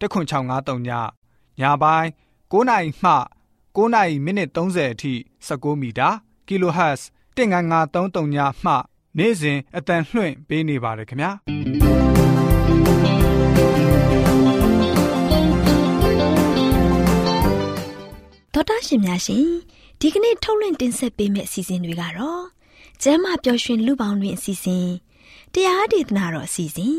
10653ညညပိုင်း9နာရီမှ9နာရီမိနစ်30အထိ16မီတာ kHz 19533ညမှနေ့စဉ်အတန်လှွင့်ပေးနေပါတယ်ခင်ဗျာဒေါက်တာရှင်များရှင်ဒီကနေ့ထုတ်လွှင့်တင်ဆက်ပေးမယ့်အစီအစဉ်တွေကတော့ကျမ်းမာပျော်ရွှင်လူပေါင်းတွင်အစီအစဉ်တရားဒေသနာတော်အစီအစဉ်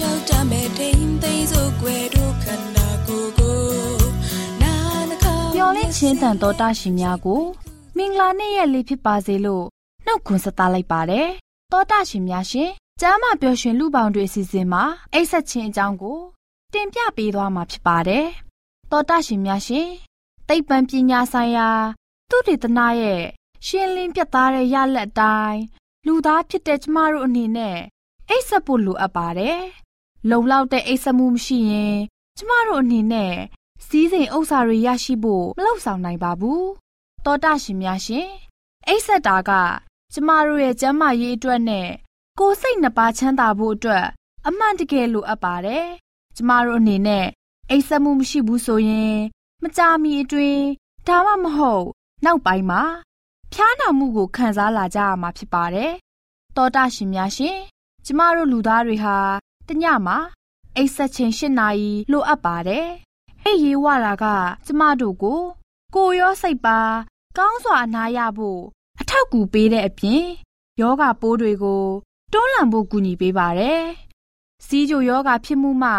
လိုက်လျှောက်တမဲ့တိမ်သိမ်းစို့ွယ်တို့ခန္ဓာကိုယ်ကိုနာနှခေါင်းမျောလင့်ချင်းတန်တော်တာရှင်များကို မင်္ဂလာနေ့ရက်လေးဖြစ်ပါစေလို့နှုတ်ခွန်းဆက်သလိုက်ပါတယ်တောတာရှင်များရှင်ကျမ်းမာပျော်ရွှင်လူပေါင်းတွေအစီအစဉ်မှာအိတ်ဆက်ခြင်းအကြောင်းကို တင်ပြပေးသွားမှာဖြစ်ပါတယ်။သောတာရှင်များရှင်သိပ္ပံပညာဆိုင်ရာ သူတေသနာရဲ့ရှင်းလင်းပြသတဲ့ရလက်တိုင်းလူသားဖြစ်တဲ့ကျမတို့အနေနဲ့အိတ်ဆက်ဖို့လိုအပ်ပါတယ်။ လုံလောက်တဲ့အိတ်ဆက်မှုမရှိရင်ကျမတို့အနေနဲ့စီးစိမ်ဥစ္စာတွေရရှိဖို့မလုပ်ဆောင်နိုင်ပါဘူး။သောတာရှင်များရှင်အိတ်ဆက်တာက ကျမတို့ရဲ့ကျန်းမာရေးအတွက်နဲ့ကိုယ်စိတ်နှပါချမ်းသာဖို့အတွက် အမှန်တကယ်လိုအပ်ပါတယ်ကျမတို့အနေနဲ့အိပ်စက်မှုမရှိဘူးဆိုရင် မကြာမီအတွင်းဒါမှမဟုတ် နောက်ပိုင်းမှာဖျားနာမှုကိုခံစားလာကြရမှာဖြစ်ပါတယ်။တောတာရှင်များရှင်ကျမတို့လူသားတွေဟာ တညမှာအိပ်စက်ချိန်၈နာရီလိုအပ်ပါတယ်။အိပ်ရေးဝတာက ကျမတို့ကို ကိုရောစိတ်ပါ ကောင်းစွာအနားရဖို့အထောက်အကူပေးတဲ့အပြင်ယောဂပိုးတွေကိုတွန်းလှန်ဖို့ကူညီပေးပါတယ်။စီးကြိုယောဂဖြစ်မှုမှ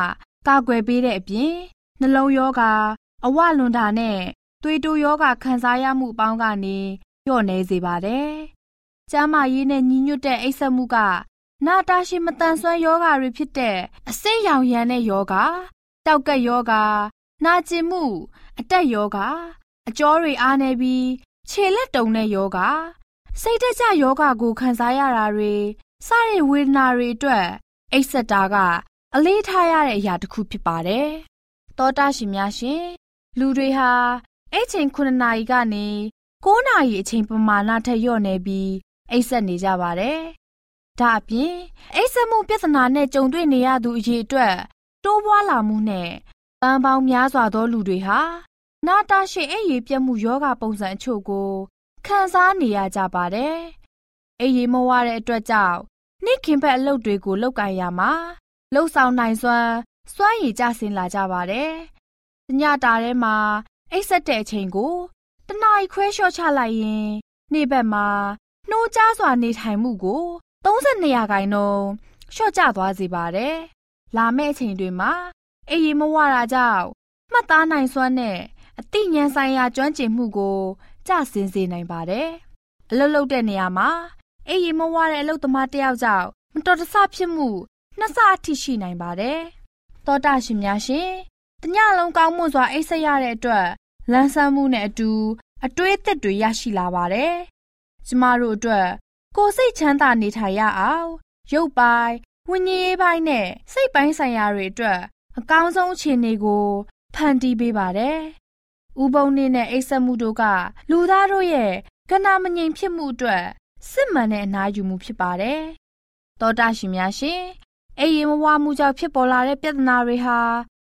ကာကွယ်ပေးတဲ့အပြင်နှလုံးယောဂအဝလွန်တာနဲ့သွေးတိုးယောဂခံစားရမှုအပေါင်းကနေလျော့နေစေပါတယ်။ကျန်းမာရေးနဲ့ညီညွတ်တဲ့အိပ်စက်မှုက နာတာရှိမတန်ဆွမ်းယောဂတွေဖြစ်တဲ့အစိတ်ရောင်ရမ်းတဲ့ယောဂတောက်ကက်ယောဂနာကျင်မှု အတက်ယောဂအကြောတွေအားနေပြီးခြေလက်တုံတဲ့ယောဂစိတ်တကြယောဂကိုခံစားရတာတွေစတဲ့ဝေဒနာတွေအတွက်အိပ်စက်တာကအလေးထားရတဲ့အရာတစ်ခုဖြစ်ပါတယ်။သောတာရှင်များရှင်လူတွေဟာအဲ့ချိန်9နာရီကနေ9နာရီအချိန်ပမာဏထက်လျော့နေပြီးအိပ်စက်နေကြပါတယ်။ ဒါအပြင်အိပ်စက်မှုပြဿနာနဲ့ကြုံတွေ့နေရသူအရေးအတွက်တိုးပွားလာမှုနဲ့ပန်းပေါင်းများစွာသောလူတွေဟာနာတာရှည်အိပ်ရည်ပြတ်မှုယောဂပုံစံအချို့ကိုခံစားနေရကြပါတယ်။အိပ်ရည်မဝတဲ့အတွက်ကြောင့်နှိခင်ဘက်အလုပ်တွေကိုလုပ်ကိုင်ရမှာလှုပ်ဆောင်နိုင်စွမ်းစွမ်းရည်ကျဆင်းလာကြပါတယ်။ညတာထဲမှာအိတ်ဆက်တဲ့အချိန်ကိုတနားခွဲလျှော့ချလိုက်ရင် နေ့ဘက်မှာနှိုးကြားစွာနေထိုင်မှုကို 32ရာခိုင်နှုန်းလျှော့ကျသွားစေပါတယ်။လာမယ့်အချိန်တွေမှာအေးရီမဝတာကြောင့်မှတ်သားနိုင်စွမ်းနဲ့အသိဉာဏ်ဆိုင်ရာကျွမ်းကျင်မှုကိုကျဆင်းစေနိုင်ပါတယ်။အလုပ်လုပ်တဲ့နေရာမှာအေးရီမဝတဲ့အလုပ်သမားတယောက်ကြောင့်မတော်တဆဖြစ်မှုနှစ်ဆအထိရှိနိုင်ပါတယ်။သောတာရှင်များရှင်တညလုံးကောင်းမွန်စွာအိပ်ဆက်ရတဲ့အတွက်လန်းဆန်းမှုနဲ့အတူအတွေးအသစ်တွေရရှိလာပါတယ်။ကျမတို့အတွက် ကိုယ်စိတ်ချမ်းသာနေထိုင်ရအောင်ရုပ်ပိုင်းဝိညာဉ်ရေးပိုင်းနဲ့စိတ်ပိုင်းဆိုင်ရာတွေအတွက်အကောင်းဆုံးအခြေအနေကို ဖန်တီးပေးပါတယ်။ဥပုံနေနဲ့အိပ်ဆက်မှုတို့က လူသားတို့ရဲ့ကနာမငြိမ်ဖြစ်မှုအတွက်စစ်မှန်တဲ့အနားယူမှုဖြစ်ပါတယ်။သောတာရှင်များရှင်အိမ်ရင်မဝမှုကြောင့်ဖြစ်ပေါ်လာတဲ့ပြဿနာတွေဟာ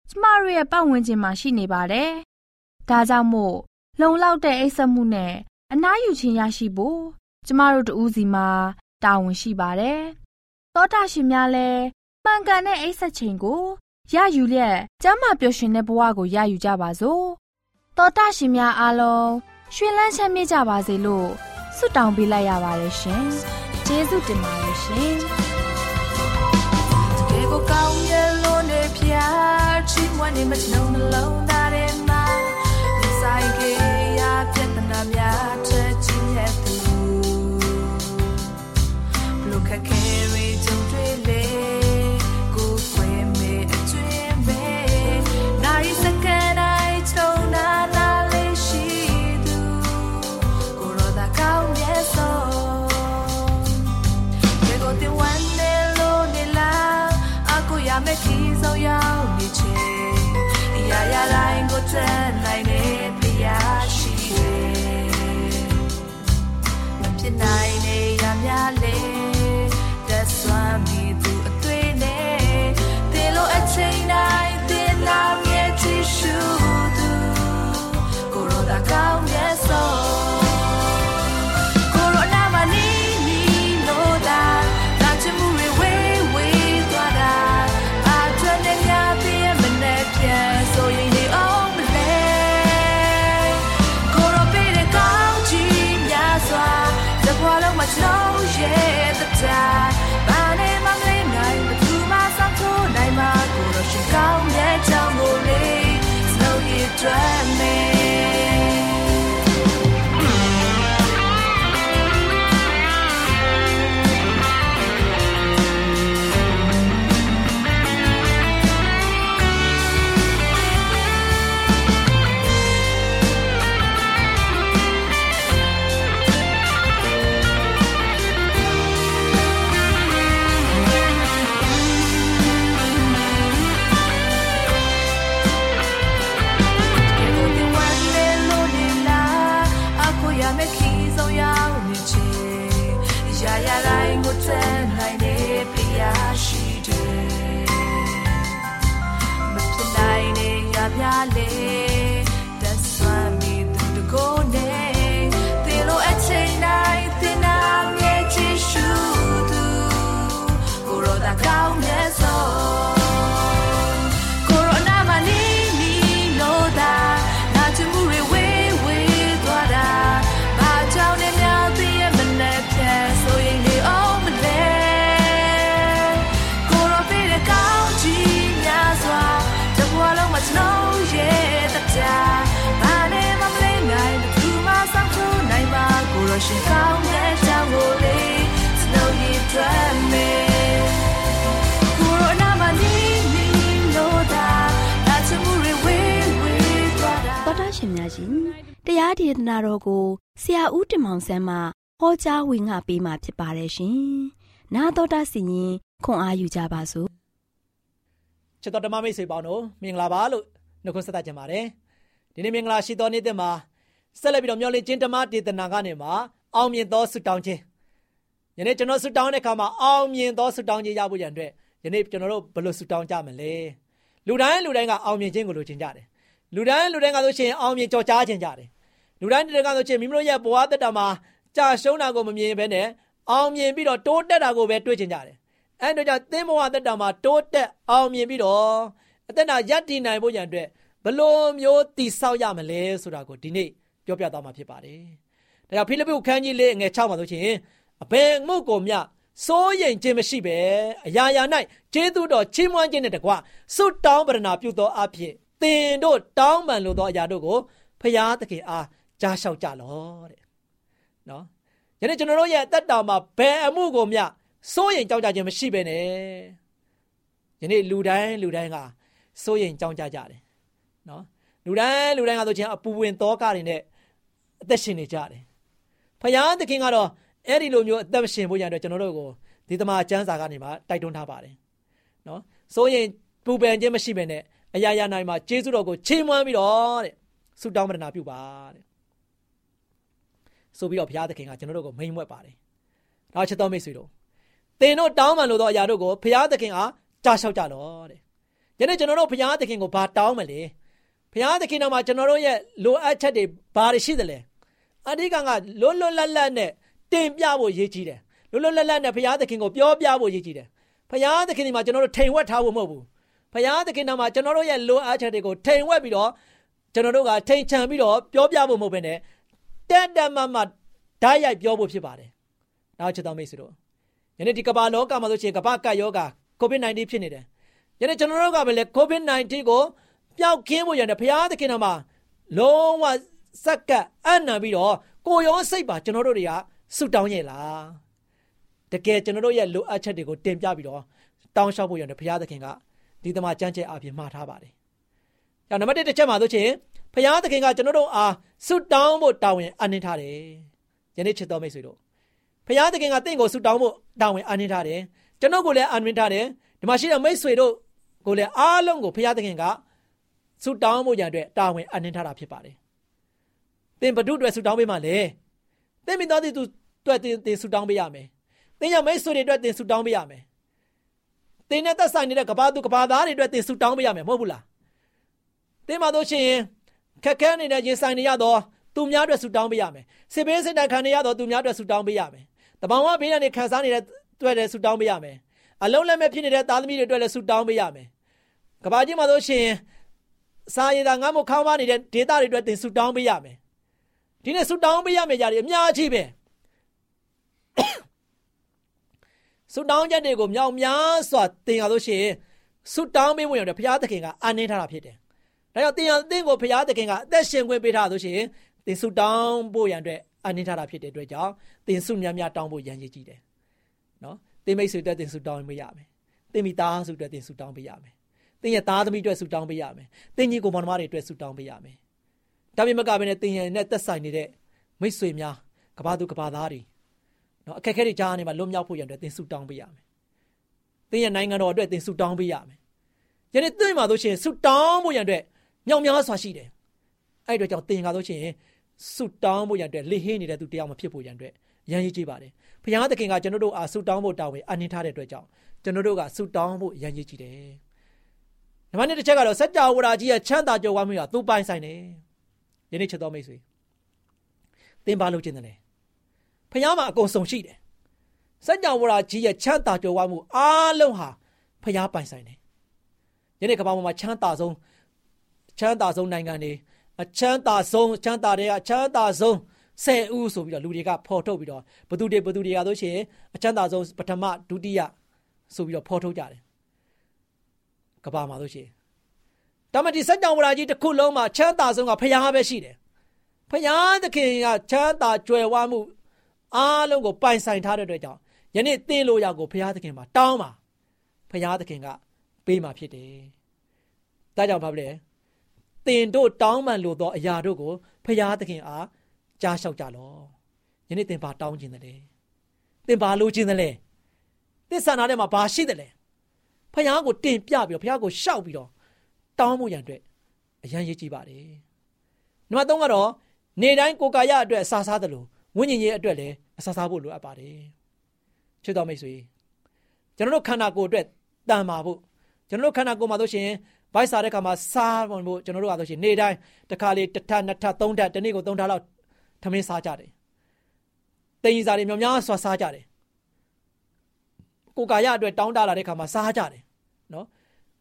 ကျမတို့ရဲ့ပတ်ဝန်းကျင်မှာရှိနေပါတယ်။ဒါကြောင့်မို့လုံလောက်တဲ့အိပ်စက်မှုနဲ့အနားယူခြင်းရရှိဖို့ ကျမတို့တူးစီမှာတာဝန်ရှိပါတယ်။သောတာရှင်များလည်းမှန်ကန်တဲ့အိပ်ဆက်ချိန်ကိုရယူလျက်ကျမ်းမာပျော်ရွှင်တဲ့ဘဝကိုရယူကြပါစို့တောတာရှင်များအားလုံးရွှင်လန်းချမ်းမြေ့ကြပါစေလို့ဆုတောင်းပေးလိုက်ရပါတယ်ရှင်ကျေးဇူးတင်ပါတယ်ရှင်တကယ်ကိုကောင်းရဲ့လို့နေပြချီးမွမ်းနေမချလုံးနှလုံးသားထဲမှာဒီဆိုင်ကေရပြတ်တနာများထ pretend များရှင်တရားဒေသနာတော်ကိုဆရာဦးတင်မောင်ဆန်းမှဟောကြားဝင်ငါပေးมาဖြစ်ပါတယ်ရှင်။နာတော်တာစီရင်ခွန်အားယူကြပါစို့ချစ်တော်ဓမ္မမိတ်ဆွေပေါင်းတို့မင်္ဂလာပါလို့နှုတ်ခွန်းဆက်သကြပါတယ်ဒီနေ့မင်္ဂလာရှိသောနေ့သစ်မှာဆက်လက်ပြီးတော့မျှော်လင့်ခြင်းဓမ္မဒေသနာကနေမှာအောင်မြင်သောဆုတောင်းခြင်းယနေ့ကျွန်တော်ဆုတောင်းတဲ့အခါမှာအောင်မြင်သောဆုတောင်းခြင်းရဖို့ရန်အတွက်ယနေ့ကျွန်တော်တို့ဘယ်လိုဆုတောင်းကြမလဲလူတိုင်းလူတိုင်းကအောင်မြင်ခြင်းကိုလိုချင်ကြတယ် လူတိုင်းလူတိုင်းကဆိုရှင်အောင်မြင်ကြော်ကြားခြင်းကြတယ်လူတိုင်းလူတိုင်းကဆိုရှင်မိမိတို့ရဲ့ဘဝတက်တာမှာကြာရှုံးတာကိုမမြင်ဘဲနဲ့အောင်မြင်ပြီးတော့တိုးတက်တာကိုပဲတွေးချင်ကြတယ်အဲ့တို့ကြောင့်သင်ဘဝတက်တာမှာတိုးတက်အောင်မြင်ပြီးတော့အသက်တာရပ်တည်နိုင်ဖို့ရန်အတွက်ဘယ်လိုမျိုးတည်ဆောက်ရမလဲဆိုတာကိုဒီနေ့ပြောပြသွားမှာဖြစ်ပါတယ်။ဒါကြောင့်ဖိလိပ္ပုခန်းကြီးလေးငယ်6မှာဆိုရှင်အဘယ်မှုကိုမျှစိုးရိမ်ခြင်းမရှိပဲအရာရာ၌ကျေးဇူးတော်ချီးမွမ်းခြင်းနဲ့တကွဆုတောင်းပရဏာပြုသောအဖြစ် သင်တို့တောင်းပန်လိုသောအရာတို့ကိုဖျားသခင်အားကြားလျှောက်ကြလောတဲ့။နော်။ယနေ့ကျွန်တော်တို့ရဲ့အသက်တာမှာဘယ်အမှုကိုမျှစိုးရိမ်ကြောက်ကြခြင်းမရှိပဲနဲ့။ယနေ့လူတိုင်းလူတိုင်းကစိုးရိမ်ကြောက်ကြကြတယ်။နော်။လူတိုင်းလူတိုင်းကဆိုချင်းအပူဝင်သောကတွေနဲ့အသက်ရှင်နေကြတယ်။ဖယားသခင်ကတော့အဲ့ဒီလိုမျိုးအသက်ရှင်ဖို့ရတဲ့ကျွန်တော်တို့ကိုဒီသမာကျမ်းစာကနေမှတိုက်တွန်းထားပါတယ်။နော်။စိုးရင်ပူပန်ခြင်းမရှိဘဲနဲ့ အရာရာနိုင်မှာကျေးဇူးတော်ကိုချီးမွမ်းပြီးတော့တဲ့ဆုတောင်းပတနာပြုပါတဲ့။ဆိုပြီးတော့ဘုရားသခင်ကကျွန်တော်တို့ကိုမိန်မွက်ပါတယ်။ဒါချက်တော်မိတ်ဆွေတို့သင်တို့တောင်းပန်လို့သောအရာတို့ကိုဘုရားသခင်အားကြားလျှောက်ကြလောတဲ့။ယနေ့ကျွန်တော်တို့ဘုရားသခင်ကိုဘာတောင်းမလဲ။ဘုရားသခင်တော်မှာကျွန်တော်တို့ရဲ့လိုအပ်ချက်တွေဘာတွေရှိသလဲ။အဓိကကလွတ်လွတ်လပ်လပ်နဲ့တင်ပြဖို့ရည်ကြီးတယ်လွတ်လွတ်လပ်လပ်နဲ့ဘုရားသခင်ကိုပြောပြဖို့ရည်ကြီးတယ်ဘဖရာသခင်ဒီမှာကျွန်တော်တို့ထိန်ဝက်ထားဖို့မဟုတ်ဘူး ဖရာသခင်နာမှာကျွန်တော်တို့ရဲ့လိုအပ်ချက်တွေကိုထိန်ဝက်ပြီးတော့ကျွန်တော်တို့ကထိန်ချန်ပြီးတော့ပြောပြဖို့မဟုတ်ဘဲနဲ့တက်တက်မမဓာတ်ရိုက်ပြောဖို့ဖြစ်ပါတယ်နောက်ချက်တော်မိတ်ဆွေတို့ယနေ့ဒီကမ္ဘာလောကမှာဆိုရှင်ကမ္ဘာကပ်ယောဂါ COVID-19 ဖြစ်နေတယ်ယနေ့ကျွန်တော်တို့ကပဲလေ COVID-19 ကိုပျောက်ကင်းဖို့ရတယ်ဘုရားသခင်တော်မှာလုံးဝစက္ကပ်အံ့နံပြီးတော့ကိုရောစိတ်ပါကျွန်တော်တို့တွေကဆုတောင်းရဲ့လားတကယ်ကျွန်တော်တို့ရဲ့လိုအပ်ချက်တွေကိုတင်ပြပြီးတော့တောင်းလျှောက်ဖို့ရတယ်ဘုရားသခင်က ဒီသမားကြမ်းကြဲအပြင်မှာထားပါတယ်။ကြောင့်နံပါတ်1တစ်ချက်မှာဆိုချင်ဘုရားသခင်ကကျွန်တော်တို့အားဆုတောင်းဖို့တာဝန်အနှင်းထားတယ်။ယနေ့ချစ်တော်မိတ်ဆွေတို့ဘုရားသခင်ကတင့်ကိုဆုတောင်းဖို့တာဝန်အနှင်းထားတယ်။ကျွန်တော်ကိုလည်းအနှင်းထားတယ်။ဒီမှာရှိတဲ့မိတ်ဆွေတို့ကိုလည်းအားလုံးကိုဘုရားသခင်ကဆုတောင်းဖို့ရတဲ့တာဝန်အနှင်းထားတာဖြစ်ပါတယ်။သင်ဘုဒ္ဓအတွက်ဆုတောင်းပေးမှလေ။သင်မိသားစုအတွက်သင်သင်ဆုတောင်းပေးရမယ်။သင်ရမိတ်ဆွေတွေအတွက်သင်ဆုတောင်းပေးရမယ်။ သင်နဲ့သက်ဆိုင်နေတဲ့ကဘာသူကဘာသားတွေအတွက်သင်ဆုတောင်းပေးရမယ်မဟုတ်ဘူးလား။သင်မှာတို့ရှင်ခက်ခဲနေတဲ့ရင်ဆိုင်နေရတော့သူများအတွက်ဆုတောင်းပေးရမယ်။စေဘေးစင်တန်ခံနေရတော့သူများအတွက်ဆုတောင်းပေးရမယ်။တဘောင်ဝဘေးကနေခံစားနေတဲ့အတွက်လည်းဆုတောင်းပေးရမယ်။အလုံးလက်မဲ့ဖြစ်နေတဲ့သားသမီးတွေအတွက်လည်းဆုတောင်းပေးရမယ်။ကဘာကြီးမှာတို့ရှင်စာရည်သာငါ့မခေါင်းပါနေတဲ့ဒေတာတွေအတွက်သင်ဆုတောင်းပေးရမယ်။ဒီနေ့ဆုတောင်းပေးရမယ့်ຢာတွေအများကြီးပဲ။ ဆုတောင်းချက်တွေကိုမြောက်များစွာသင်ရလို့ရှိရင်ဆုတောင်းပေးဖို့ရတယ်ဘုရားသခင်ကအနှင်းထားတာဖြစ်တယ်။ဒါကြောင့်သင်ရသင်ကိုဘုရားသခင်ကအသက်ရှင်ခွင့်ပေးထားလို့ရှိရင်သင်ဆုတောင်းဖို့ရတဲ့အနှင်းထားတာဖြစ်တဲ့အတွက်ကြောင့်သင်ဆုများများတောင်းဖို့ရန်ရည်ကြည့်တယ်။နော်။သင်မိတ်ဆွေအတွက်သင်ဆုတောင်းပေးရမယ်။သင်မိသားစုအတွက်သင်ဆုတောင်းပေးရမယ်။သင်ရဲ့သားသမီးအတွက်ဆုတောင်းပေးရမယ်။သင်ကြီးကိုမောင်နှမတွေအတွက်ဆုတောင်းပေးရမယ်။ဒါပေမဲ့ကပဲနဲ့သင်ရဲ့နဲ့သက်ဆိုင်နေတဲ့မိတ်ဆွေများကဘာသူကဘာသားတွေ နော်အခက်အခဲတွေကြားနေမှာလွတ်မြောက်ဖို့ရန်အတွက်သင်ဆုတောင်းပေးရမယ်။သင်ရဲ့နိုင်ငံတော်အတွက်သင်ဆုတောင်းပေးရမယ်။ယနေ့သင်မှာဆိုရှင်ဆုတောင်းဖို့ရန်အတွက်မြောက်များစွာရှိတယ်။အဲ့အတွက်ကြောင့်သင်ကဆိုရှင်ဆုတောင်းဖို့ရန်အတွက်လေဟင်းနေတဲ့သူတရားမဖြစ်ဖို့ရန်အတွက်ရန်ရည်ကြည့်ပါတယ်။ဘုရားသခင်ကကျွန်တော်တို့အားဆုတောင်းဖို့တာဝန်အနှင်းထားတဲ့အတွက်ကြောင့်ကျွန်တော်တို့ကဆုတောင်းဖို့ရန်ရည်ကြည့်တယ်။နံပါတ်1တစ်ချက်ကတော့စัจ java ရာကြီးရဲ့ချမ်းသာကြွယ်ဝမှုကသူ့ပိုင်ဆိုင်တယ်။ယနေ့ချက်တော်မိတ်ဆွေသင်ပါလို့ခြင်းတယ် ဖះမှာအကုန်စုံရှိတယ်စัจ java ရာကြီးရဲ့ချမ်းသာကြွယ်ဝမှုအားလုံးဟာဖះပိုင်ဆိုင်တယ်ယနေ့ကမ္ဘာပေါ်မှာချမ်းသာဆုံးချမ်းသာဆုံးနိုင်ငံတွေအချမ်းသာဆုံးချမ်းသာတွေကချမ်းသာဆုံးဆယ်ဦးဆိုပြီးတော့လူတွေကဖော်ထုတ်ပြီးတော့ဘသူတွေဘသူတွေကဆိုရှင်အချမ်းသာဆုံးပထမဒုတိယဆိုပြီးတော့ဖော်ထုတ်ကြတယ်ကဘာမှာဆိုရှင်တမတိစัจ java ရာကြီးတစ်ခုလုံးမှာချမ်းသာဆုံးကဖះပဲရှိတယ်ဖះသခင်ကချမ်းသာကြွယ်ဝမှု အားလုံးကိုပိုင်ဆိုင်ထားတဲ့အတွက်ကြောင့်ယနေ့သင်လို့ရကိုဘုရားသခင်မှာတောင်းပါဘုရားသခင်ကပေးမှာဖြစ်တယ်။ဒါကြောင့်ဘာလဲသင်တို့တောင်းမှန်လို့သောအရာတို့ကိုဘုရားသခင်အားကြားလျှောက်ကြလော။ယနေ့သင်ဘာတောင်းခြင်းတယ်။သင်ဘာလိုခြင်းတယ်။သစ္စာနာထဲမှာဘာရှိတယ်လဲ။ဘုရားကိုတင်ပြပြီးတော့ဘုရားကိုရှောက်ပြီးတော့တောင်းမှုရန်အတွက်အရန်ရေးကြည့်ပါတယ်။နံပါတ်3ကတော့နေတိုင်းကိုယ်ကာယအတွက်အစာစားတယ်လို့ ဝိညာဉ်ရေးအတွက်လည်းအစားစားဖို့လိုအပ်ပါတယ်ချစ်တော်မိတ်ဆွေကျွန်တော်တို့ခန္ဓာကိုယ်အတွက်တန်မာဖို့ကျွန်တော်တို့ခန္ဓာကိုယ်မှာဆိုရှင်ဘိုက်စားတဲ့ခါမှာစားဖို့ကျွန်တော်တို့ကဆိုရှင်နေ့တိုင်းတစ်ခါလေးတစ်ထပ်နှစ်ထပ်သုံးထပ်တနေ့ကိုသုံးထပ်လောက်ထမင်းစားကြတယ်တင်ကြီးစားတွေမြောင်များဆွာစားကြတယ်ကိုကာယအတွက်တောင်းတလာတဲ့ခါမှာစားကြတယ်နော်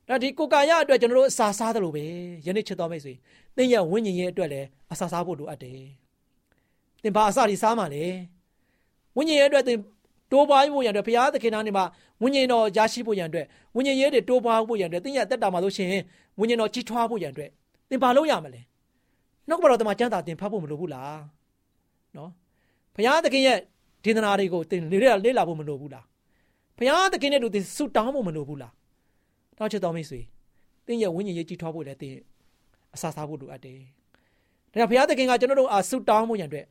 ဒါဒီကိုကာယအတွက်ကျွန်တော်တို့အစာစားတယ်လို့ပဲယနေ့ချစ်တော်မိတ်ဆွေသင်ရဲ့ဝိညာဉ်ရေးအတွက်လည်းအစာစားဖို့လိုအပ်တယ် သင်ဘာအစဒီစားမှလဲဝိညာဉ်ရဲ့အတွက်သင်တိုးပွားဖို့ရန်အတွက်ဘုရားသခင်သားနေမှာဝိညာဉ်တော်ရရှိဖို့ရန်အတွက်ဝိညာဉ်ရေးတွေတိုးပွားဖို့ရန်အတွက်သင်ရဲ့တက်တာမှာလို့ရှိရင်ဝိညာဉ်တော်ကြီးထွားဖို့ရန်အတွက်သင်ဘာလုပ်ရမလဲနှုတ်ကပတော်တမန်ကျမ်းစာသင်ဖတ်ဖို့မလိုဘူးလားနော်ဘုရားသခင်ရဲ့ဒေသနာတွေကိုသင်လေ့လာလေ့လာဖို့မလိုဘူးလားဘုရားသခင်နဲ့တူသင်ဆုတောင်းဖို့မလိုဘူးလားတောင်းချတော်မိတ်ဆွေသင်ရဲ့ဝိညာဉ်ရေးကြီးထွားဖို့လည်းသင်အစာစားဖို့လိုအပ်တယ်ဒါကြောင့်ဘုရားသခင်ကကျွန်တော်တို့အားဆုတောင်းဖို့ရန်အတွက်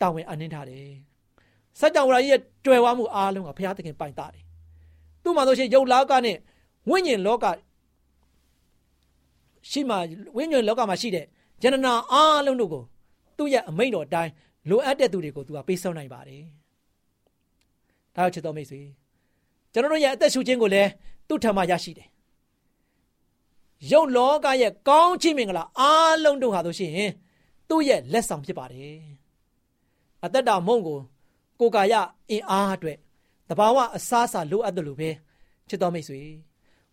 တာဝန်အနှင်းထားတယ်။စัจ java ကြီးရဲ့တွေ့ဝမှုအားလုံးကဘုရားသခင်ပိုင်တာတယ်။သူ့မှာဆိုရှင်ယုတ်လောကနဲ့ဝိညာဉ်လောကရှိမှဝိညာဉ်လောကမှာရှိတဲ့ယန္တနာအားလုံးတို့ကိုသူ့ရဲ့အမိန့်တော်အတိုင်းလိုအပ်တဲ့သူတွေကိုသူကပေးဆုံးနိုင်ပါတယ်။ဒါကြောင့်ချစ်တော်မိတ်ဆွေကျွန်တော်တို့ရဲ့အသက်ရှူခြင်းကိုလည်းသူ့ထံမှာရရှိတယ်။ယုတ်လောကရဲ့ကောင်းချီးမင်္ဂလာအားလုံးတို့ဟာဆိုရှင်သူ့ရဲ့လက်ဆောင်ဖြစ်ပါတယ်။ အသက်တာမုံကိုကိုကာယအင်အားအတွက်တဘာဝအစားအစာလိုအပ်တယ်လို့ပဲချစ်တော်မိတ်ဆွေ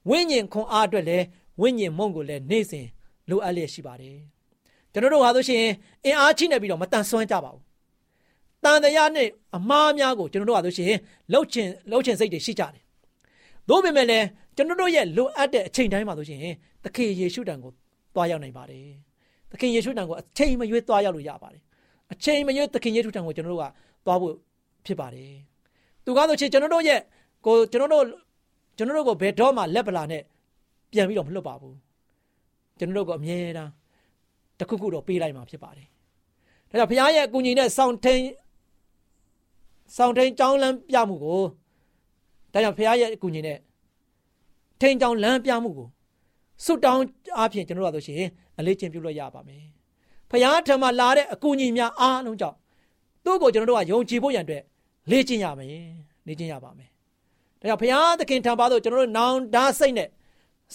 ဝိညာဉ်ခွန်အားအတွက်လည်းဝိညာဉ်မုံကိုလည်းနေ့စဉ်လိုအပ်လျက်ရှိပါတယ်ကျွန်တော်တို့ဟာဆိုရှင်အင်အားချိနေပြီးတော့မတန်ဆွမ်းကြပါဘူးတန်တရားနဲ့အမားများကိုကျွန်တော်တို့ဟာဆိုရှင်လှုပ်ချင်လှုပ်ချင်စိတ်တွေရှိကြတယ်သို့ပေမဲ့လည်းကျွန်တော်တို့ရဲ့လိုအပ်တဲ့အချိန်တိုင်းမှာဆိုရှင်သခင်ယေရှုတန်ကိုသွားရောက်နိုင်ပါတယ်သခင်ယေရှုတန်ကိုအချိန်မရွေးသွားရောက်လို့ရပါတယ် အချိန်မရွေးသခင်ယေရှုတန်ကိုကျွန်တော်တို့ကသွားဖို့ဖြစ်ပါတယ်သူကားဆိုရှင်ကျွန်တော်တို့ရဲ့ကိုကျွန်တော်တို့ကျွန်တော်တို့ကိုဘယ်တော့မှလက်ပလာနဲ့ပြန်ပြီးတော့မလွတ်ပါဘူးကျွန်တော်တို့ကအမြဲတမ်းတခုခုတော့ပေးလိုက်မှာဖြစ်ပါတယ်ဒါကြောင့်ဘုရားရဲ့အကူအညီနဲ့စောင့်ထိန်စောင့်ထိန်ကြောင်းလမ်းပြမှုကိုဒါကြောင့်ဘုရားရဲ့အကူအညီနဲ့ထိန်ကြောင်းလမ်းပြမှုကိုစွတ်တောင်းအားဖြင့်ကျွန်တော်တို့ဆိုရှင်အလေးချင်းပြုလို့ရပါမယ်။ ဖခင်ထံမှာလာတဲ့အကူအညီများအားလုံးကြောင့်သူ့ကိုကျွန်တော်တို့ကယုံကြည်ဖို့ရန်အတွက်လေ့ကျင့်ရမယ်။လေ့ကျင့်ရပါမယ်။ဒါကြောင့်ဖခင်သခင်ထံပါတော့ကျွန်တော်တို့နောင်တစိတ်နဲ့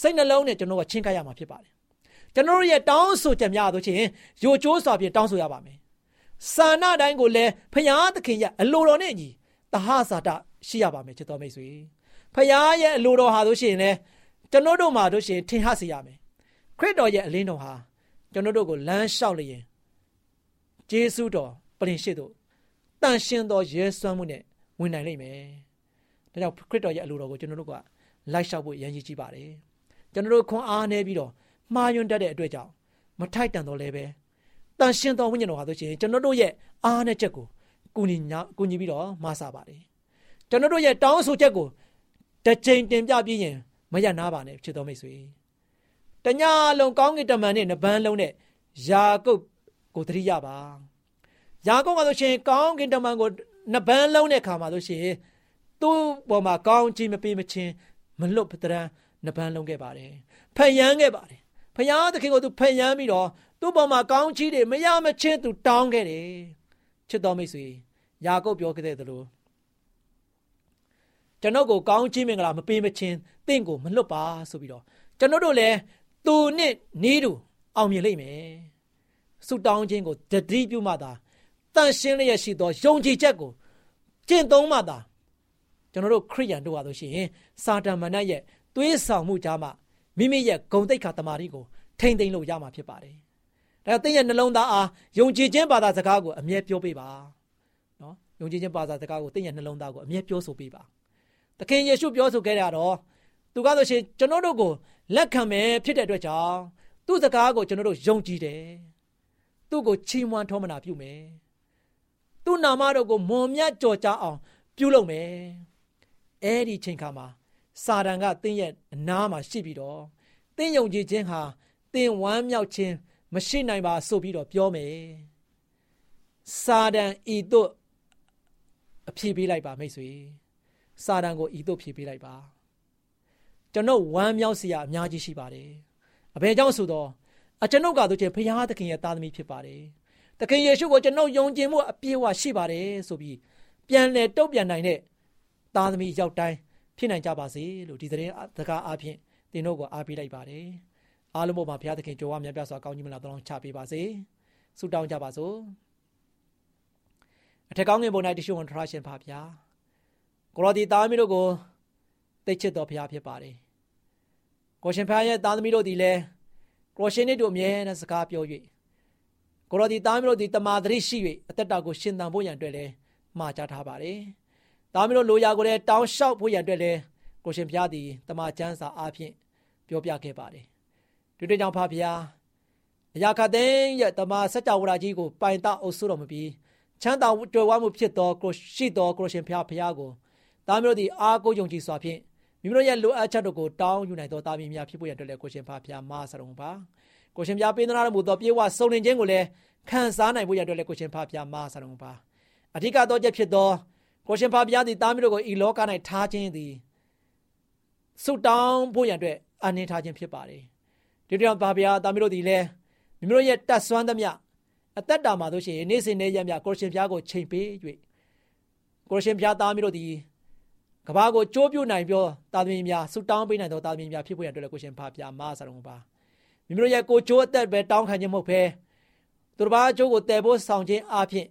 စိတ်နှလုံးနဲ့ကျွန်တော်တို့ကချင်းကပ်ရမှာဖြစ်ပါတယ်။ကျွန်တော်တို့ရဲ့တောင်းဆိုချက်များဆိုရှင်ယိုကျိုးစွာဖြင့်တောင်းဆိုရပါမယ်။စာနာတိုင်းကိုလည်းဖခင်သခင်ရဲ့အလိုတော်နဲ့အညီတဟဇာတရှိရပါမယ်ချစ်တော်မိတ်ဆွေ။ဖခင်ရဲ့အလိုတော်ဟာဆိုရှင်လည်းကျွန်တော်တို့မှာတို့ရှင်ထင်ဟစေရမယ်ခရစ်တော်ရဲ့အလင်းတော်ဟာ ကျွန်တော်တို့ကိုလမ်းလျှောက်လျင်ဂျေစုတော်ပြင်ရှိတို့တန်ရှင်တော်ရဲစွမ်းမှုနဲ့ဝင်နိုင်လိမ့်မယ်ဒါကြောင့်ခရစ်တော်ရဲ့အလိုတော်ကိုကျွန်တော်တို့ကလိုက်လျှောက်ဖို့ရည်ရည်ကြီးပါတယ်ကျွန်တော်တို့ခွန်အားနေပြီးတော့မှားယွင်းတတ်တဲ့အတွက်ကြောင့်မထိုက်တန်တော့လည်းပဲတန်ရှင်တော်ဝိညာဉ်တော်ဟာဆိုရှင်ကျွန်တော်တို့ရဲ့အားနဲ့ချက်ကိုကူညီညာကူညီပြီးတော့မဆာပါတယ်ကျွန်တော်တို့ရဲ့တောင်းဆိုချက်ကိုတစ်ချိန်တင်ပြပြီးရင်မရနာပါနဲ့ဖြစ်တော်မိတ်ဆွေ တညလုံးကောင်းကင်တမန်နဲ့နပန်းလုံးနဲ့ယာကုပ်ကိုတတိယပါယာကုပ်ကဆိုရှင်ကောင်းကင်တမန်ကိုနပန်းလုံးတဲ့ခါမှာဆိုရှင်သူ့ပေါ်မှာကောင်းကြီးမပေးမချင်းမလွတ်ပတရန်နပန်းလုံးခဲ့ပါတယ်ဖယမ်းခဲ့ပါတယ်ဖယားသခင်ကိုသူဖယမ်းပြီးတော့သူ့ပေါ်မှာကောင်းကြီးတွေမရမချင်းသူတောင်းခဲ့တယ်ချစ်တော်မိတ်ဆွေယာကုပ်ပြောခဲ့တဲ့သလိုကျွန်ုပ်ကိုကောင်းချီးမင်္ဂလာမပေးမချင်းတင့်ကိုမလွတ်ပါဆိုပြီးတော့ကျွန်တော်တို့လည်း သူနဲ့နေတူအောင်မြင်လိမ့်မယ်ဆုတောင်းခြင်းကိုတတိပြုမှသာတန်ရှင်းလျက်ရှိသောယုံကြည်ချက်ကိုကျင့်သုံးမှသာကျွန်တော်တို့ခရိယန်တို့ဟာဆိုရှင်စာတန်မဏတ်ရဲ့သွေးဆောင်မှုကြားမှာမိမိရဲ့ဂုံတိတ်ခါတမာရီကိုထိမ့်သိမ့်လို့ရမှာဖြစ်ပါတယ်ဒါသင်ရဲ့နှလုံးသားအားယုံကြည်ခြင်းဘာသာစကားကိုအမြဲပြောပေးပါနော်ယုံကြည်ခြင်းဘာသာစကားကိုသင်ရဲ့နှလုံးသားကိုအမြဲပြောဆိုပေးပါသခင်ယေရှုပြောဆိုခဲ့တာတော့ သူကဆိုရှင်ကျွန်တော်တို့ကိုလက်ခံမယ်ဖြစ်တဲ့အတွက်ကြောင့်သူ့စကားကိုကျွန်တော်တို့ယုံကြည်တယ်သူ့ကိုချီးမွမ်းထောမနာပြုမယ်သူ့နာမတော်ကိုမွန်မြတ်ကြော်ကြားအောင်ပြုလုပ်မယ်အဲ့ဒီချိန်ခါမှာစာတန်ကသင်ရဲ့အနားမှာရှိပြီးတော့သင်ယုံကြည်ခြင်းဟာသင်ဝမ်းမြောက်ခြင်းမရှိနိုင်ပါဆိုပြီးတော့ပြောမယ်စာတန်ဤသို့အဖြေပေးလိုက်ပါမိတ်ဆွေစာတန်ကိုဤသို့ဖြေပေးလိုက်ပါ ကျွန်တော်ဝမ်းမြောက်စရာအများကြီးရှိပါတယ်အဘယ်ကြောင့်ဆိုတော့အကျွန်ုပ်ကတို့ချင်းဖခင်သခင်ရဲ့သားသမီးဖြစ်ပါတယ်သခင်ယေရှုကိုကျွန်တော်ယုံကြည်မှုအပြည့်အဝရှိပါတယ်ဆိုပြီးပြန်လဲတုတ်ပြန်နိုင်တဲ့သားသမီးရောက်တိုင်းဖြစ်နိုင်ကြပါစေလို့ဒီသတင်းစကားအားဖြင့်သင်တို့ကိုအားပေးလိုက်ပါတယ်အားလုံးပေါ်မှာဘုရားသခင်ကြိုးဝါမြတ်ပြစွာကောင်းကြီးမလားတောင်းချပေးပါစေဆုတောင်းကြပါစို့အထက်ကောင်းငင်ပုံ၌တရှိဝန်ထရရှင်ပါဗျာကိုရောဒီသားသမီးတို့ကို သိချစ်တော်ဘုရားဖြစ်ပါတယ်ကိုရှင်ဖခင်ရဲ့သားသမီးတို့ဒီလဲကိုရှင်တို့အမြဲတမ်းစကားပြော၍ကိုရောဒီသားသမီးတို့ဒီတမာတိရှိ၍အသက်တာကိုရှင်သန်ဖို့ရန်အတွက်လဲမှာကြားထားပါတယ်သားသမီးတို့လိုရာကိုလည်းတောင်းလျှောက်ဖို့ရန်အတွက်လဲကိုရှင်ဖျားသည်တမန်ကျမ်းစာအားဖြင့်ပြောပြခဲ့ပါတယ်ဒီတွေ့ကြောင့်ဖဖျားအရာခတဲ့ရဲ့တမန်စัจ java ကြီးကိုပိုင်တအုပ်စုတော်မပြီးချမ်းသာတွေ့ဝမှုဖြစ်သောကိုရှိသောကိုရှင်ဖျားဖျားကိုသားမျိုးသည်အားကိုးယုံကြည်စွာဖြင့် မိမိတို့ရဲ့လိုအပ်ချက်တို့ကိုတောင်းယူနိုင်သောသားမီးများဖြစ်ဖို့ရတဲ့လည်းကိုရှင်ဖဖျားမဆရုံပါကိုရှင်ဖျားပေးသနာတော်မူသောပြေဝစုံလင်ခြင်းကိုလည်းခံစားနိုင်ဖို့ရတဲ့လည်းကိုရှင်ဖဖျားမဆရုံပါအဓိကတော့ချက်ဖြစ်သောကိုရှင်ဖဖျားသည်သားမျိုးတို့ကိုဤလောက၌ထားခြင်းသည်ဆုတောင်းဖို့ရတဲ့အနေထားခြင်းဖြစ်ပါတယ်ဒီတောင်ဘာဗျာသားမျိုးတို့သည်လည်းမိမိတို့ရဲ့တတ်ဆွမ်းသမျှအသက်တာမှာတို့ရှိရင်နေ့စဉ်နေ့ရက်မြကိုရှင်ဖျားကိုချိန်ပေး၍ကိုရှင်ဖျားသားမျိုးတို့သည် ကဘာကိုကြိုးပြုနိုင်ပြောတာသမီများဆူတောင်းပေးနိုင်သောတာသမီများဖြစ်ဖို့ရတဲ့ကိုရှင်ဖဖျားမဆရုံပါမိမိတို့ရဲ့ကိုကြိုးအသက်ပဲတောင်းခံခြင်းမဟုတ်ဘဲသူတစ်ပါးအကျိုးကိုတည်ဖို့ဆောင်ခြင်းအပြင်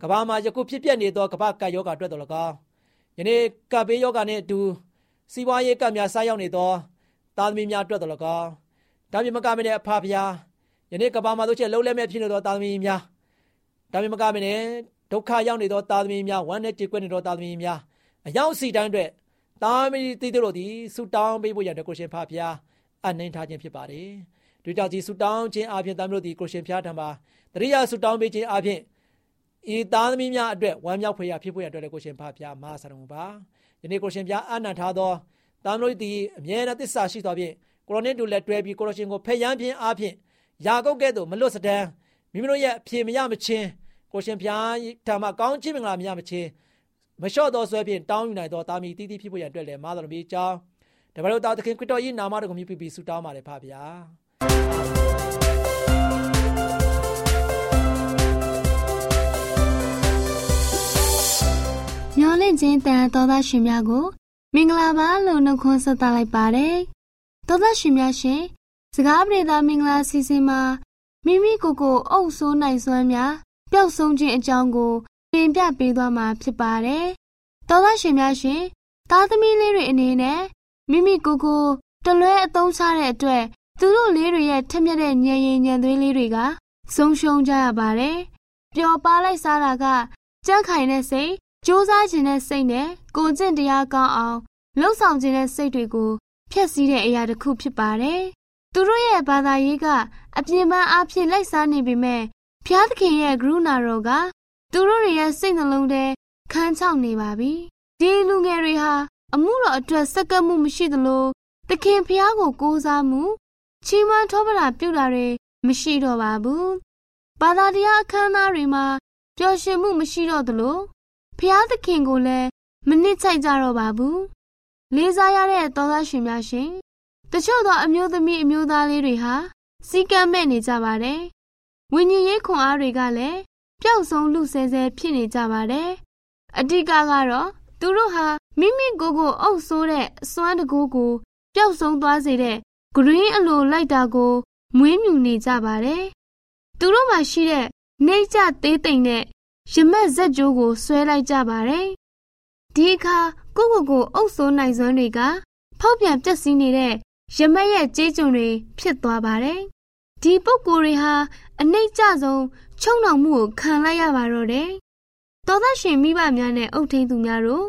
ကဘာမှာယခုဖြစ်ပျက်နေသောကဘာကပ်ယောဂအတွက်တော်၎င်းယနေ့ကပ်ဘေးယောဂနဲ့အတူစီးပွားရေးကပ်များစားရောက်နေသောသားသမီးများအတွက်တော်၎င်းဒါပြင်မကမနဲ့အဖဖျားယနေ့ကဘာမှာတို့ချက်လုံးလဲမဲ့ဖြစ်နေသောသားသမီးများဒါပြင်မကမနဲ့ဒုက္ခရောက်နေသောသားသမီးများဝမ်းနဲ့ကြေကွက်နေသောသားသမီးများ အရောက်စီတိုင်းအတွက်သားသမီးတီးတို့သည်ဆူတောင်းပေးဖို့ရတဲ့ကိုရှင်ဖဖျားအနှိမ်ထားခြင်းဖြစ်ပါတယ်ဒုတိယကြီးဆူတောင်းခြင်းအပြင်သားမျိုးတို့သည်ကိုရှင်ဖျားထံမှာတရိယာဆူတောင်းပေးခြင်းအပြင်ဤသားသမီးများအတွက်ဝမ်းမြောက်ဖွယ်ရဖြစ်ဖို့ရတဲ့ကိုရှင်ဖဖျားမဆရာတော်ပါယနေ့ကိုရှင်ဖျားအနံ့ထားသောသားမျိုးသည်အမြဲတမ်းသစ္စာရှိသောဖြင့်ကိုရိုနစ်တို့လက်တွဲပြီးကိုရရှင်ကိုဖျက်ယမ်းခြင်းအပြင်ယာကုတ်ကဲ့သို့မလွတ်စတမ်းမိမိတို့ရဲ့အဖြေမရမချင်းကိုရှင်ဖျားဓမ္မကောင်းခြင်းမင်္ဂလာမရမချင်း မလျှော့သောဆွဲဖြင့်တောင်းယူနိုင်သောတာမီတီးတီးဖြစ်ဖို့ရန်အတွက်လည်းမာတော်မီအကြောင်းတပည့်တော်တာသခင်ခရစ်တော်၏နာမတော်ကိုမြှုပ်ပြီးဆုတောင်းပါတယ်ဖပါဗျာမျောလင့်ခြင်းတန်တော်သားရှင်များကို မင်္ဂလာပါလို့နှုတ်ခွန်းဆက်သလိုက်ပါတယ်တော်သားရှင်များရှင်စကားပြေသာမင်္ဂလာစီစဉ်မှာမိမိကိုယ်ကိုအုပ်ဆိုးနိုင်စွမ်းများပျောက်ဆုံးခြင်းအကြောင်းကို တင်ပြပေးသွားမှာဖြစ်ပါတယ်။သောသားရှင်များရှင်သားသမီးလေးတွေအနေနဲ့မိမိကိုယ်ကိုတလွဲအသုံးချတဲ့အတွက်သူတို့လေးတွေရဲ့ထက်မြက်တဲ့ညံရင်ညံသွေးလေးတွေကဆုံးရှုံးကြရပါတယ်။ပျော်ပါလိုက်စားတာကကြက်ခိုင်တဲ့စိတ်စ조사ခြင်းတဲ့စိတ်နဲ့ကိုကျင့်တရားကောင်းအောင်လှုပ်ဆောင်ခြင်းတဲ့စိတ်တွေကိုဖျက်ဆီးတဲ့အရာတစ်ခုဖြစ်ပါတယ်။သူတို့ရဲ့ဘာသာရေးကအပြင်းပန်းအဖြစ်လိုက်စားနေပေမဲ့ဖျားသခင်ရဲ့ကရုဏာတော်က သူတို့တွေရဲ့စိတ်နှလုံးထဲခန်းချောက်နေပါပြီ။ဒီလူငယ်တွေဟာအမှုတော်အတွက်စက္ကပ်မှုမရှိသလိုသခင်ဖျားကိုကိုးစားမှုချီးမွမ်းထောပတာပြုတာတွေမရှိတော့ပါဘူး။ဘာသာတရားအခမ်းအနားတွေမှာပျော်ရွှင်မှုမရှိတော့သလိုဖျားသခင်ကိုလည်းမနစ်ချိုက်ကြတော့ပါဘူး။လေးစားရတဲ့သောသားရှင်များရှင်တချို့သောအမျိုးသမီးအမျိုးသားလေးတွေဟာစီကံမဲ့နေကြပါတယ်။ဝိညာဉ်ရေးခွန်အားတွေကလည်း ပျောက်ဆုံးလူဆဲဆဲဖြစ်နေကြပါတယ်။အဓိကကတော့သူတို့ဟာမိမိကိုယ်ကိုအုပ်ဆိုးတဲ့အစွမ်းတကူကိုပျောက်ဆုံးသွားစေတဲ့ဂရင်းအလိုလိုက်တာကို မွေးမြူနေကြပါတယ်။သူတို့မှာရှိတဲ့နှိမ့်ကျသေးသိမ့်တဲ့ရမက်ဇက်ကြိုးကိုဆွဲလိုက်ကြပါတယ်။ဒီအခါကိုကိုကိုအုပ်ဆိုးနိုင်စွမ်းတွေကဖောက်ပြန်ပျက်စီးနေတဲ့ရမက်ရဲ့ကြေးကျွန်တွေဖြစ်သွားပါတယ်။ဒီပုဂ္ဂိုလ်တွေဟာအနှိမ့်ကျဆုံး ချုံနှောင်မှုကိုခံလိုက်ရပါတော့တယ်။သောသားရှင်မိဘများနဲ့အုပ်ထိန်သူများတို့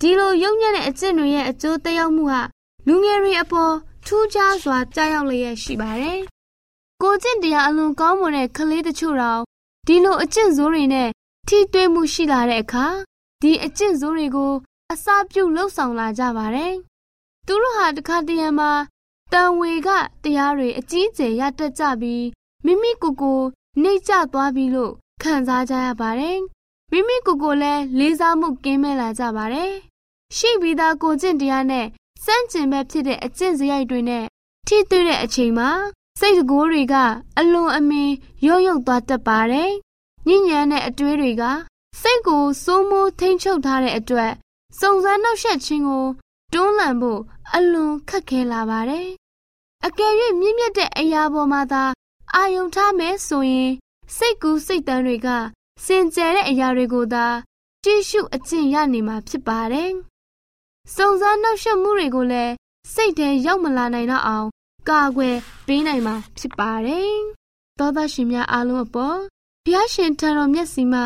ဒီလိုယုံညံ့တဲ့အကျင့်တွေရဲ့အကျိုးသက်ရောက်မှုဟာလူငယ်တွေအပေါ်ထူးခြားစွာကြားရောက်လျက်ရှိပါတယ်။ကိုကျင့်တရားအလွန်ကောင်းမွန်တဲ့ကလေးတချို့တော့ဒီလိုအကျင့်ဆိုးတွေနဲ့ထိတွေ့မှုရှိလာတဲ့အခါဒီအကျင့်ဆိုးတွေကို အစာပြုတ်လှုပ်ဆောင်လာကြပါတယ်။သူတို့ဟာတခါတရံမှာတန်ဝေကတရားတွေအကြီးအကျယ်ရတတ်ကြပြီးမိမိကိုယ်ကို နှိမ့်ကျသွားပြီလို့ခံစားကြရပါတယ်။မိမိကိုယ်ကိုလည်းလေးစားမှုကင်းမဲ့လာကြပါတယ်။ရှိပြီးသားကိုကျင့်တရားနဲ့စန့်ကျင်ဘက်ဖြစ်တဲ့အကျင့်စရိုက်တွေနဲ့ထိတွေ့တဲ့အချိန်မှာစိတ်ကိုယ်တွေကအလွန်အမင်းရုပ်ရုပ်သွားတတ်ပါတယ်။ညဉ့်ညမ်းတဲ့အတွေးတွေကစိတ်ကိုစိုးမိုးထိန်ချုပ်ထားတဲ့အတွက်စုံစမ်းနှောက်ယှက်ခြင်းကိုတွန်းလှန်ဖို့အလွန်ခက်ခဲလာပါတယ်။အကယ်၍မြင့်မြတ်တဲ့အရာပေါ်မှာသာ အာယုံထားမယ်ဆိုရင် စိတ်ကူးစိတ်တန်းတွေကစင်ကြယ်တဲ့အရာတွေကိုသာကြည့်ရှုအကျင့်ရနေမှာဖြစ်ပါတယ်။စုံစမ်းနှောက်ယှက်မှုတွေကိုလည်းစိတ်ထဲရောက်မလာနိုင်တော့အောင် ကာကွယ်ပေးနိုင်မှာဖြစ်ပါတယ်။သောသားရှင်များအားလုံးအပေါ်ဘုရားရှင်ထံတော်မျက်စီမှာ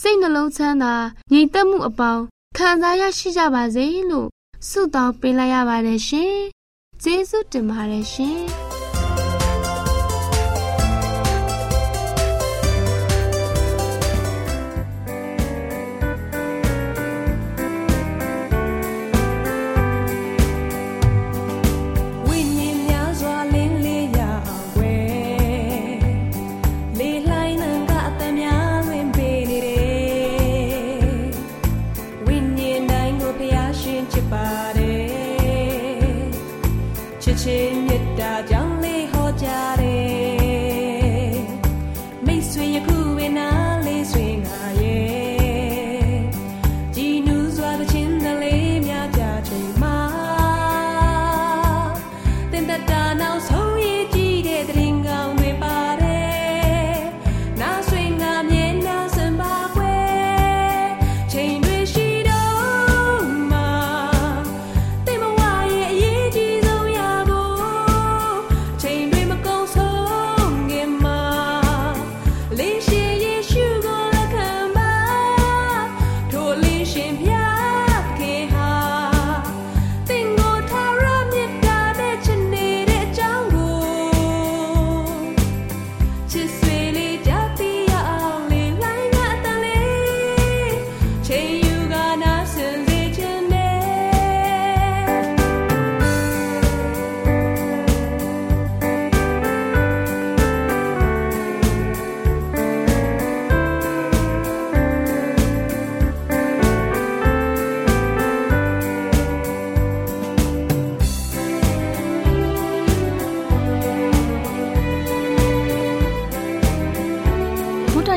စိတ်နှလုံးချမ်းသာငြိမ်သက်မှုအပေါင်းခံစားရရှိကြပါစေလို့ဆုတောင်းပေးလိုက်ရပါတယ်ရှင်။ကျေးဇူးတင်ပါတယ်ရှင်။